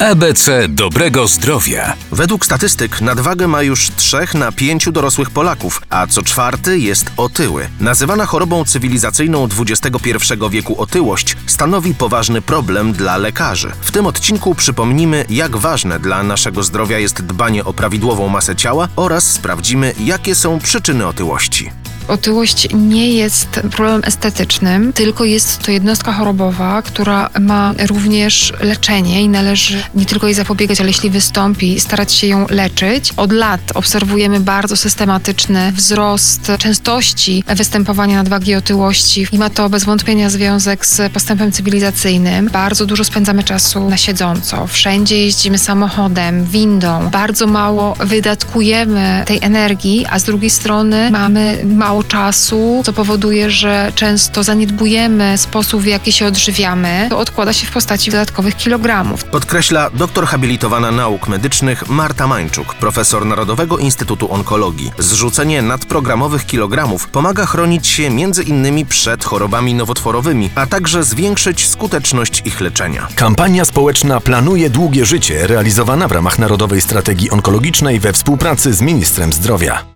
ABC dobrego zdrowia. Według statystyk nadwagę ma już 3 na 5 dorosłych Polaków, a co czwarty jest otyły. Nazywana chorobą cywilizacyjną XXI wieku otyłość stanowi poważny problem dla lekarzy. W tym odcinku przypomnimy, jak ważne dla naszego zdrowia jest dbanie o prawidłową masę ciała oraz sprawdzimy, jakie są przyczyny otyłości. Otyłość nie jest problemem estetycznym, tylko jest to jednostka chorobowa, która ma również leczenie i należy nie tylko jej zapobiegać, ale jeśli wystąpi, starać się ją leczyć. Od lat obserwujemy bardzo systematyczny wzrost częstości występowania nadwagi i otyłości i ma to bez wątpienia związek z postępem cywilizacyjnym. Bardzo dużo spędzamy czasu na siedząco, wszędzie jeździmy samochodem, windą, bardzo mało wydatkujemy tej energii, a z drugiej strony mamy mało czasu, co powoduje, że często zaniedbujemy sposób, w jaki się odżywiamy. To odkłada się w postaci dodatkowych kilogramów. Podkreśla doktor habilitowana nauk medycznych Marta Mańczuk, profesor Narodowego Instytutu Onkologii. Zrzucenie nadprogramowych kilogramów pomaga chronić się między innymi przed chorobami nowotworowymi, a także zwiększyć skuteczność ich leczenia. Kampania społeczna Planuje Długie Życie, realizowana w ramach Narodowej Strategii Onkologicznej we współpracy z Ministrem Zdrowia.